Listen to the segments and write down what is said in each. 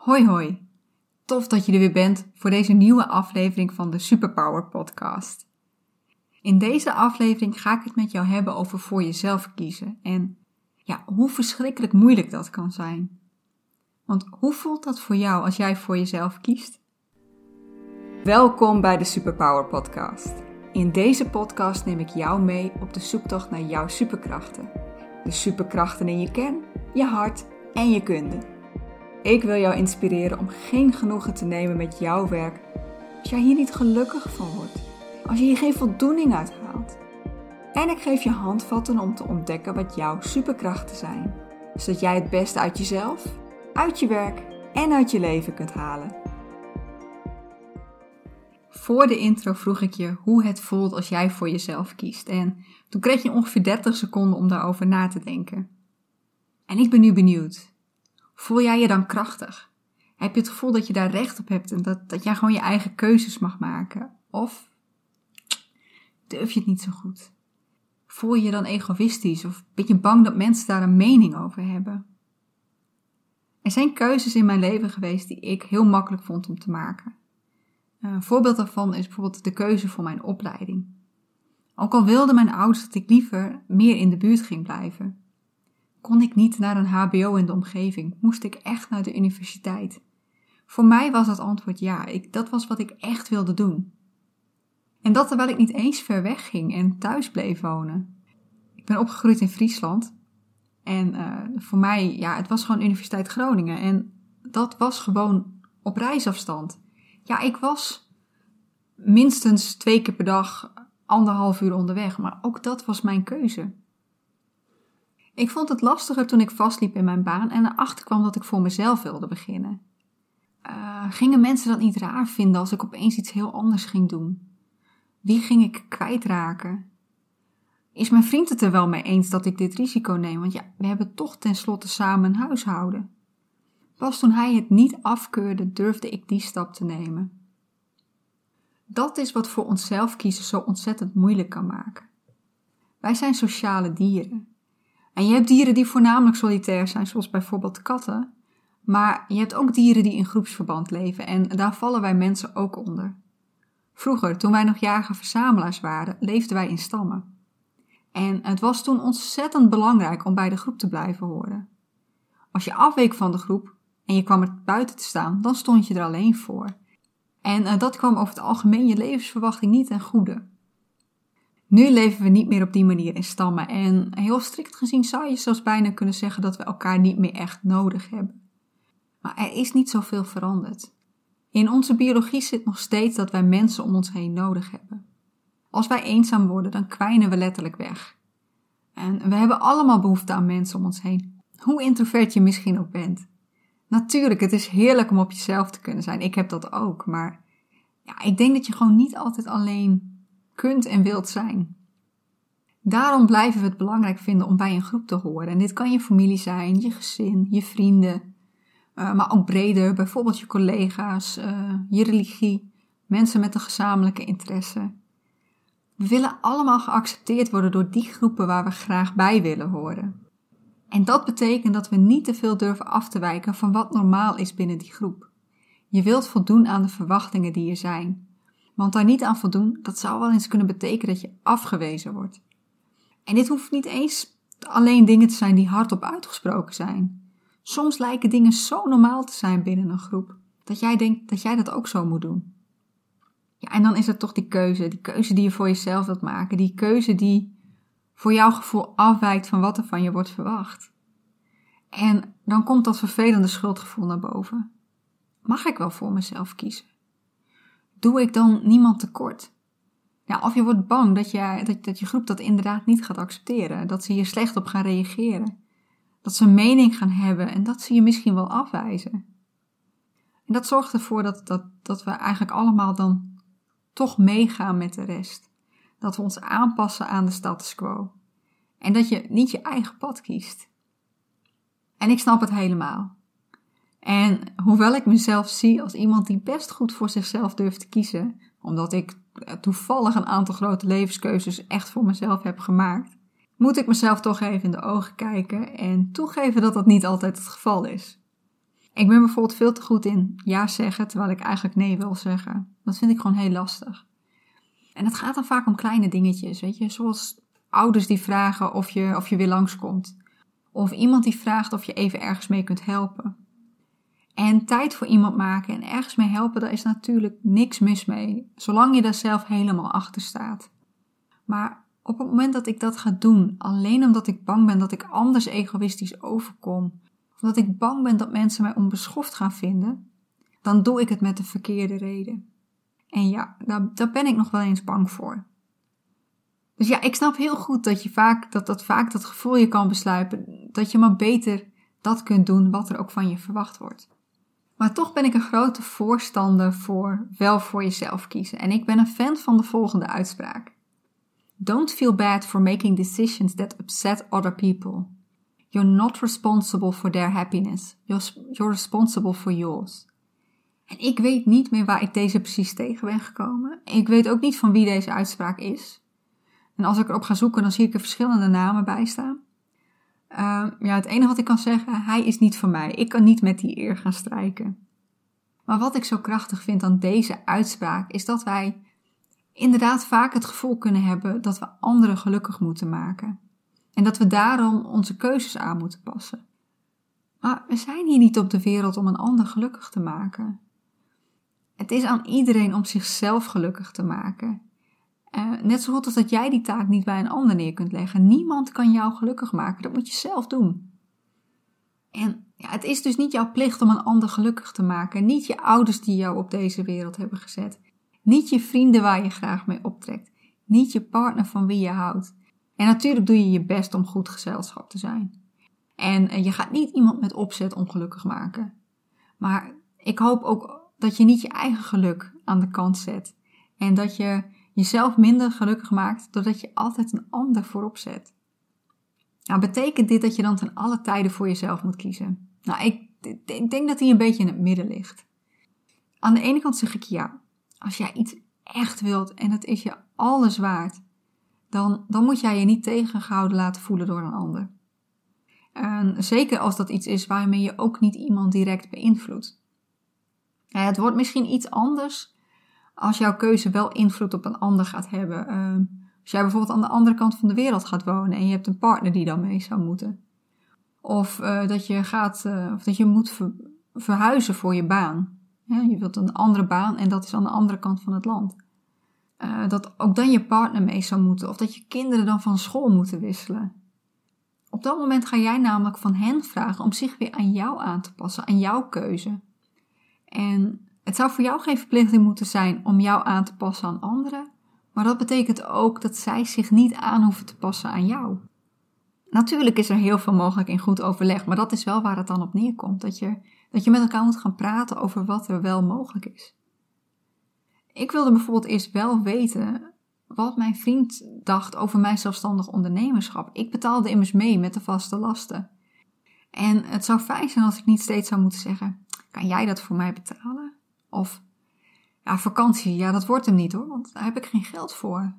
Hoi hoi, tof dat je er weer bent voor deze nieuwe aflevering van de Superpower Podcast. In deze aflevering ga ik het met jou hebben over voor jezelf kiezen en ja, hoe verschrikkelijk moeilijk dat kan zijn. Want hoe voelt dat voor jou als jij voor jezelf kiest? Welkom bij de Superpower Podcast. In deze podcast neem ik jou mee op de zoektocht naar jouw superkrachten. De superkrachten in je kern, je hart en je kunde. Ik wil jou inspireren om geen genoegen te nemen met jouw werk als jij hier niet gelukkig van wordt, als je hier geen voldoening uit haalt. En ik geef je handvatten om te ontdekken wat jouw superkrachten zijn, zodat jij het beste uit jezelf, uit je werk en uit je leven kunt halen. Voor de intro vroeg ik je hoe het voelt als jij voor jezelf kiest en toen kreeg je ongeveer 30 seconden om daarover na te denken. En ik ben nu benieuwd. Voel jij je dan krachtig? Heb je het gevoel dat je daar recht op hebt en dat, dat jij gewoon je eigen keuzes mag maken? Of durf je het niet zo goed? Voel je je dan egoïstisch of ben je bang dat mensen daar een mening over hebben? Er zijn keuzes in mijn leven geweest die ik heel makkelijk vond om te maken. Een voorbeeld daarvan is bijvoorbeeld de keuze voor mijn opleiding. Ook al wilden mijn ouders dat ik liever meer in de buurt ging blijven, kon ik niet naar een HBO in de omgeving, moest ik echt naar de universiteit. Voor mij was het antwoord ja, ik, dat was wat ik echt wilde doen. En dat terwijl ik niet eens ver weg ging en thuis bleef wonen. Ik ben opgegroeid in Friesland. En uh, voor mij, ja, het was gewoon Universiteit Groningen. En dat was gewoon op reisafstand. Ja, ik was minstens twee keer per dag anderhalf uur onderweg. Maar ook dat was mijn keuze. Ik vond het lastiger toen ik vastliep in mijn baan en erachter kwam dat ik voor mezelf wilde beginnen. Uh, gingen mensen dat niet raar vinden als ik opeens iets heel anders ging doen? Wie ging ik kwijtraken? Is mijn vriend het er wel mee eens dat ik dit risico neem? Want ja, we hebben toch tenslotte samen een huishouden. Pas toen hij het niet afkeurde, durfde ik die stap te nemen. Dat is wat voor onszelf kiezen zo ontzettend moeilijk kan maken. Wij zijn sociale dieren. Je hebt dieren die voornamelijk solitair zijn, zoals bijvoorbeeld katten. Maar je hebt ook dieren die in groepsverband leven en daar vallen wij mensen ook onder. Vroeger, toen wij nog jager-verzamelaars waren, leefden wij in stammen. En het was toen ontzettend belangrijk om bij de groep te blijven horen. Als je afweek van de groep en je kwam er buiten te staan, dan stond je er alleen voor. En uh, dat kwam over het algemeen je levensverwachting niet ten goede. Nu leven we niet meer op die manier in stammen en heel strikt gezien zou je zelfs bijna kunnen zeggen dat we elkaar niet meer echt nodig hebben. Maar er is niet zoveel veranderd. In onze biologie zit nog steeds dat wij mensen om ons heen nodig hebben. Als wij eenzaam worden, dan kwijnen we letterlijk weg. En we hebben allemaal behoefte aan mensen om ons heen. Hoe introvert je misschien ook bent. Natuurlijk, het is heerlijk om op jezelf te kunnen zijn. Ik heb dat ook. Maar ja, ik denk dat je gewoon niet altijd alleen kunt en wilt zijn. Daarom blijven we het belangrijk vinden om bij een groep te horen. En dit kan je familie zijn, je gezin, je vrienden, uh, maar ook breder, bijvoorbeeld je collega's, uh, je religie, mensen met een gezamenlijke interesse. We willen allemaal geaccepteerd worden door die groepen waar we graag bij willen horen. En dat betekent dat we niet te veel durven af te wijken van wat normaal is binnen die groep. Je wilt voldoen aan de verwachtingen die er zijn. Want daar niet aan voldoen, dat zou wel eens kunnen betekenen dat je afgewezen wordt. En dit hoeft niet eens alleen dingen te zijn die hardop uitgesproken zijn. Soms lijken dingen zo normaal te zijn binnen een groep, dat jij denkt dat jij dat ook zo moet doen. Ja, en dan is het toch die keuze, die keuze die je voor jezelf wilt maken, die keuze die voor jouw gevoel afwijkt van wat er van je wordt verwacht. En dan komt dat vervelende schuldgevoel naar boven. Mag ik wel voor mezelf kiezen? Doe ik dan niemand tekort? Of je wordt bang dat je, dat, dat je groep dat inderdaad niet gaat accepteren, dat ze hier slecht op gaan reageren, dat ze een mening gaan hebben en dat ze je misschien wel afwijzen. En dat zorgt ervoor dat, dat, dat we eigenlijk allemaal dan toch meegaan met de rest. Dat we ons aanpassen aan de status quo. En dat je niet je eigen pad kiest. En ik snap het helemaal. En hoewel ik mezelf zie als iemand die best goed voor zichzelf durft te kiezen, omdat ik toevallig een aantal grote levenskeuzes echt voor mezelf heb gemaakt, moet ik mezelf toch even in de ogen kijken en toegeven dat dat niet altijd het geval is. Ik ben bijvoorbeeld veel te goed in ja zeggen terwijl ik eigenlijk nee wil zeggen. Dat vind ik gewoon heel lastig. En het gaat dan vaak om kleine dingetjes, weet je, zoals ouders die vragen of je, of je weer langskomt. Of iemand die vraagt of je even ergens mee kunt helpen. En tijd voor iemand maken en ergens mee helpen, daar is natuurlijk niks mis mee, zolang je daar zelf helemaal achter staat. Maar op het moment dat ik dat ga doen, alleen omdat ik bang ben dat ik anders egoïstisch overkom, of dat ik bang ben dat mensen mij onbeschoft gaan vinden, dan doe ik het met de verkeerde reden. En ja, daar, daar ben ik nog wel eens bang voor. Dus ja, ik snap heel goed dat je vaak dat, dat vaak dat gevoel je kan besluipen, dat je maar beter dat kunt doen wat er ook van je verwacht wordt. Maar toch ben ik een grote voorstander voor wel voor jezelf kiezen. En ik ben een fan van de volgende uitspraak. Don't feel bad for making decisions that upset other people. You're not responsible for their happiness. You're responsible for yours. En ik weet niet meer waar ik deze precies tegen ben gekomen. Ik weet ook niet van wie deze uitspraak is. En als ik erop ga zoeken, dan zie ik er verschillende namen bij staan. Uh, ja, het enige wat ik kan zeggen, hij is niet van mij. Ik kan niet met die eer gaan strijken. Maar wat ik zo krachtig vind aan deze uitspraak, is dat wij inderdaad vaak het gevoel kunnen hebben dat we anderen gelukkig moeten maken. En dat we daarom onze keuzes aan moeten passen. Maar we zijn hier niet op de wereld om een ander gelukkig te maken. Het is aan iedereen om zichzelf gelukkig te maken. Uh, net zo goed als dat jij die taak niet bij een ander neer kunt leggen. Niemand kan jou gelukkig maken. Dat moet je zelf doen. En ja, het is dus niet jouw plicht om een ander gelukkig te maken. Niet je ouders die jou op deze wereld hebben gezet. Niet je vrienden waar je graag mee optrekt. Niet je partner van wie je houdt. En natuurlijk doe je je best om goed gezelschap te zijn. En uh, je gaat niet iemand met opzet ongelukkig maken. Maar ik hoop ook dat je niet je eigen geluk aan de kant zet. En dat je jezelf minder gelukkig maakt doordat je altijd een ander voorop zet. Nou, betekent dit dat je dan ten alle tijden voor jezelf moet kiezen? Nou, ik, ik denk dat hij een beetje in het midden ligt. Aan de ene kant zeg ik ja, als jij iets echt wilt en het is je alles waard, dan, dan moet jij je niet tegengehouden laten voelen door een ander. En zeker als dat iets is waarmee je ook niet iemand direct beïnvloedt. het wordt misschien iets anders als jouw keuze wel invloed op een ander gaat hebben. Ehm, als jij bijvoorbeeld aan de andere kant van de wereld gaat wonen en je hebt een partner die dan mee zou moeten. Of uh, dat je gaat, uh, of dat je moet verhuizen voor je baan. Je wilt een andere baan en dat is aan de andere kant van het land. Uh, dat ook dan je partner mee zou moeten, of dat je kinderen dan van school moeten wisselen. Op dat moment ga jij namelijk van hen vragen om zich weer aan jou aan te passen, aan jouw keuze. En het zou voor jou geen verplichting moeten zijn om jou aan te passen aan anderen, maar dat betekent ook dat zij zich niet aan hoeven te passen aan jou. Natuurlijk is er heel veel mogelijk in goed overleg, maar dat is wel waar het dan op neerkomt. Dat je, dat je met elkaar moet gaan praten over wat er wel mogelijk is. Ik wilde bijvoorbeeld eerst wel weten wat mijn vriend dacht over mijn zelfstandig ondernemerschap. Ik betaalde immers mee met de vaste lasten. En het zou fijn zijn als ik niet steeds zou moeten zeggen: Kan jij dat voor mij betalen? Of ja, vakantie, ja, dat wordt hem niet hoor, want daar heb ik geen geld voor.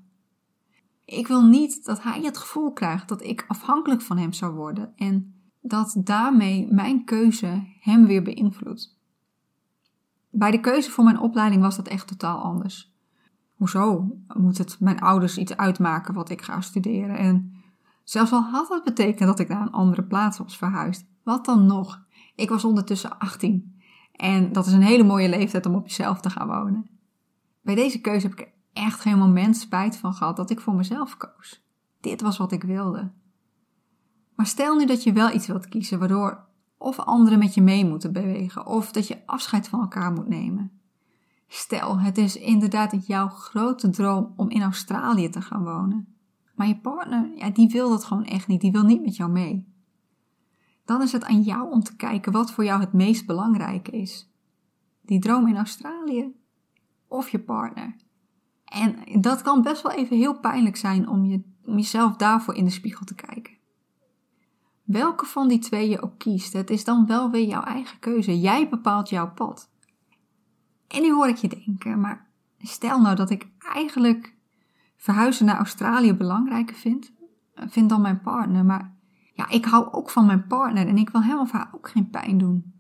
Ik wil niet dat hij het gevoel krijgt dat ik afhankelijk van hem zou worden en dat daarmee mijn keuze hem weer beïnvloedt. Bij de keuze voor mijn opleiding was dat echt totaal anders. Hoezo moet het mijn ouders iets uitmaken wat ik ga studeren? En zelfs al had dat betekend dat ik naar een andere plaats was verhuisd, wat dan nog? Ik was ondertussen 18 en dat is een hele mooie leeftijd om op jezelf te gaan wonen. Bij deze keuze heb ik er echt geen moment spijt van gehad dat ik voor mezelf koos. Dit was wat ik wilde. Maar stel nu dat je wel iets wilt kiezen waardoor of anderen met je mee moeten bewegen of dat je afscheid van elkaar moet nemen. Stel, het is inderdaad jouw grote droom om in Australië te gaan wonen. Maar je partner, ja, die wil dat gewoon echt niet. Die wil niet met jou mee dan is het aan jou om te kijken wat voor jou het meest belangrijke is. Die droom in Australië of je partner. En dat kan best wel even heel pijnlijk zijn om, je, om jezelf daarvoor in de spiegel te kijken. Welke van die twee je ook kiest, het is dan wel weer jouw eigen keuze. Jij bepaalt jouw pad. En nu hoor ik je denken, maar stel nou dat ik eigenlijk verhuizen naar Australië belangrijker vind, vind dan mijn partner, maar ja, ik hou ook van mijn partner en ik wil hem of haar ook geen pijn doen.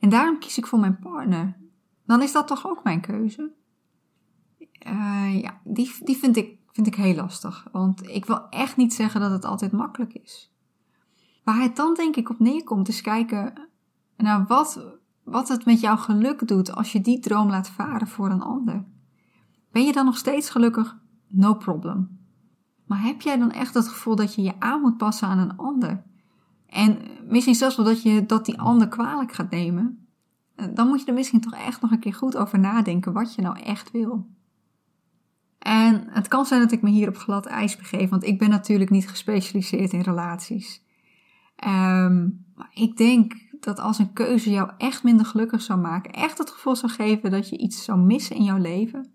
En daarom kies ik voor mijn partner. Dan is dat toch ook mijn keuze? Uh, ja, die, die vind, ik, vind ik heel lastig. Want ik wil echt niet zeggen dat het altijd makkelijk is. Waar het dan denk ik op neerkomt, is kijken naar wat, wat het met jouw geluk doet als je die droom laat varen voor een ander. Ben je dan nog steeds gelukkig? No problem. Maar heb jij dan echt het gevoel dat je je aan moet passen aan een ander? En misschien zelfs wel dat je dat die ander kwalijk gaat nemen? Dan moet je er misschien toch echt nog een keer goed over nadenken wat je nou echt wil. En het kan zijn dat ik me hier op glad ijs begeef, want ik ben natuurlijk niet gespecialiseerd in relaties. Maar ik denk dat als een keuze jou echt minder gelukkig zou maken, echt het gevoel zou geven dat je iets zou missen in jouw leven,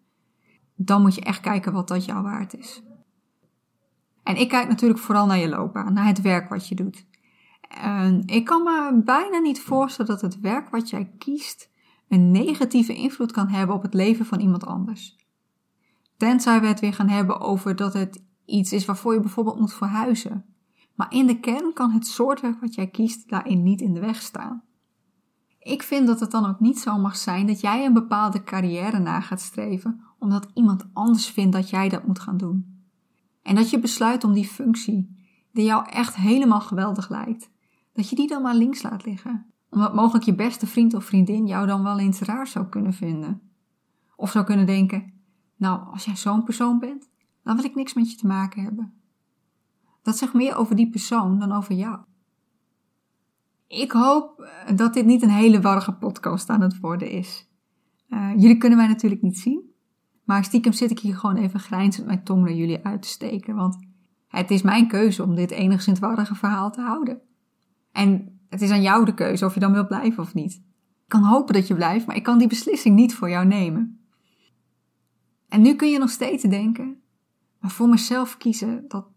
dan moet je echt kijken wat dat jou waard is. En ik kijk natuurlijk vooral naar je loopbaan, naar het werk wat je doet. En ik kan me bijna niet voorstellen dat het werk wat jij kiest een negatieve invloed kan hebben op het leven van iemand anders. Tenzij we het weer gaan hebben over dat het iets is waarvoor je bijvoorbeeld moet verhuizen. Maar in de kern kan het soort werk wat jij kiest daarin niet in de weg staan. Ik vind dat het dan ook niet zo mag zijn dat jij een bepaalde carrière na gaat streven omdat iemand anders vindt dat jij dat moet gaan doen. En dat je besluit om die functie, die jou echt helemaal geweldig lijkt, dat je die dan maar links laat liggen. Omdat mogelijk je beste vriend of vriendin jou dan wel eens raar zou kunnen vinden. Of zou kunnen denken, nou, als jij zo'n persoon bent, dan wil ik niks met je te maken hebben. Dat zegt meer over die persoon dan over jou. Ik hoop eh, dat dit niet een hele warrige podcast aan het worden is. Uh, jullie kunnen mij natuurlijk niet zien, maar stiekem zit ik hier gewoon even grijnzend mijn tong naar jullie uit te steken, want het is mijn keuze om dit enigszins warrige verhaal te houden. En het is aan jou de keuze of je dan wilt blijven of niet. Ik kan hopen dat je blijft, maar ik kan die beslissing niet voor jou nemen. En nu kun je nog steeds denken, maar voor mezelf kiezen, dat,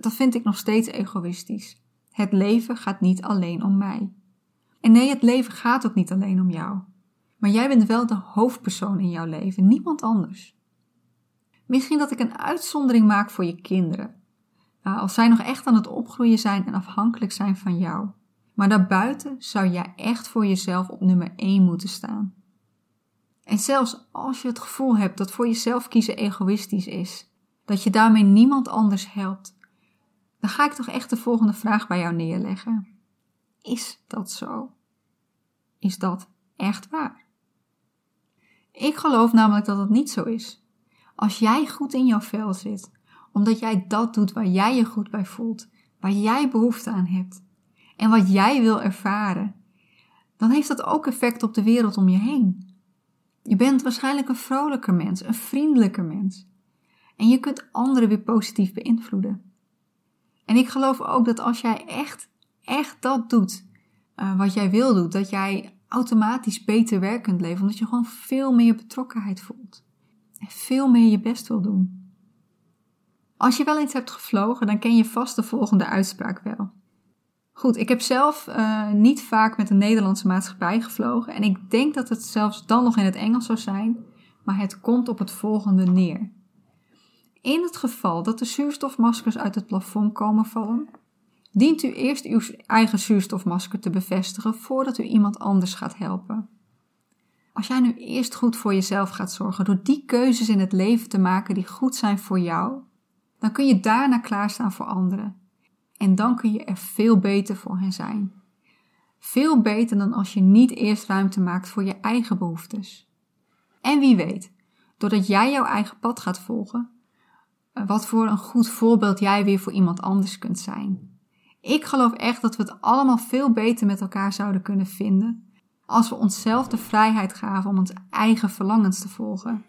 dat vind ik nog steeds egoïstisch. Het leven gaat niet alleen om mij. En nee, het leven gaat ook niet alleen om jou. Maar jij bent wel de hoofdpersoon in jouw leven, niemand anders. Misschien dat ik een uitzondering maak voor je kinderen. Nou, als zij nog echt aan het opgroeien zijn en afhankelijk zijn van jou. Maar daarbuiten zou jij echt voor jezelf op nummer 1 moeten staan. En zelfs als je het gevoel hebt dat voor jezelf kiezen egoïstisch is, dat je daarmee niemand anders helpt, dan ga ik toch echt de volgende vraag bij jou neerleggen. Is dat zo? Is dat echt waar? Ik geloof namelijk dat het niet zo is. Als jij goed in jouw vel zit, omdat jij dat doet waar jij je goed bij voelt, waar jij behoefte aan hebt en wat jij wil ervaren, dan heeft dat ook effect op de wereld om je heen. Je bent waarschijnlijk een vrolijker mens, een vriendelijker mens. En je kunt anderen weer positief beïnvloeden. En ik geloof ook dat als jij echt, echt dat doet, uh, wat jij wil doen, dat jij automatisch beter werk kunt leven, omdat je gewoon veel meer betrokkenheid voelt. En veel meer je best wil doen. Als je wel eens hebt gevlogen, dan ken je vast de volgende uitspraak wel. Goed, ik heb zelf uh, niet vaak met een Nederlandse maatschappij gevlogen en ik denk dat het zelfs dan nog in het Engels zou zijn, maar het komt op het volgende neer. In het geval dat de zuurstofmaskers uit het plafond komen vallen, dient u eerst uw eigen zuurstofmasker te bevestigen voordat u iemand anders gaat helpen. Als jij nu eerst goed voor jezelf gaat zorgen door die keuzes in het leven te maken die goed zijn voor jou, dan kun je daarna klaarstaan voor anderen. En dan kun je er veel beter voor hen zijn. Veel beter dan als je niet eerst ruimte maakt voor je eigen behoeftes. En wie weet, doordat jij jouw eigen pad gaat volgen, wat voor een goed voorbeeld jij weer voor iemand anders kunt zijn. Ik geloof echt dat we het allemaal veel beter met elkaar zouden kunnen vinden als we onszelf de vrijheid gaven om onze eigen verlangens te volgen.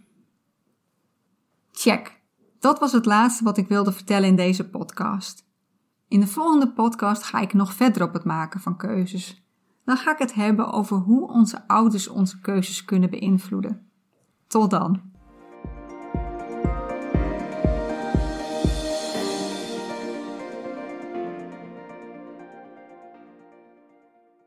Check. Dat was het laatste wat ik wilde vertellen in deze podcast. In de volgende podcast ga ik nog verder op het maken van keuzes. Dan ga ik het hebben over hoe onze ouders onze keuzes kunnen beïnvloeden. Tot dan.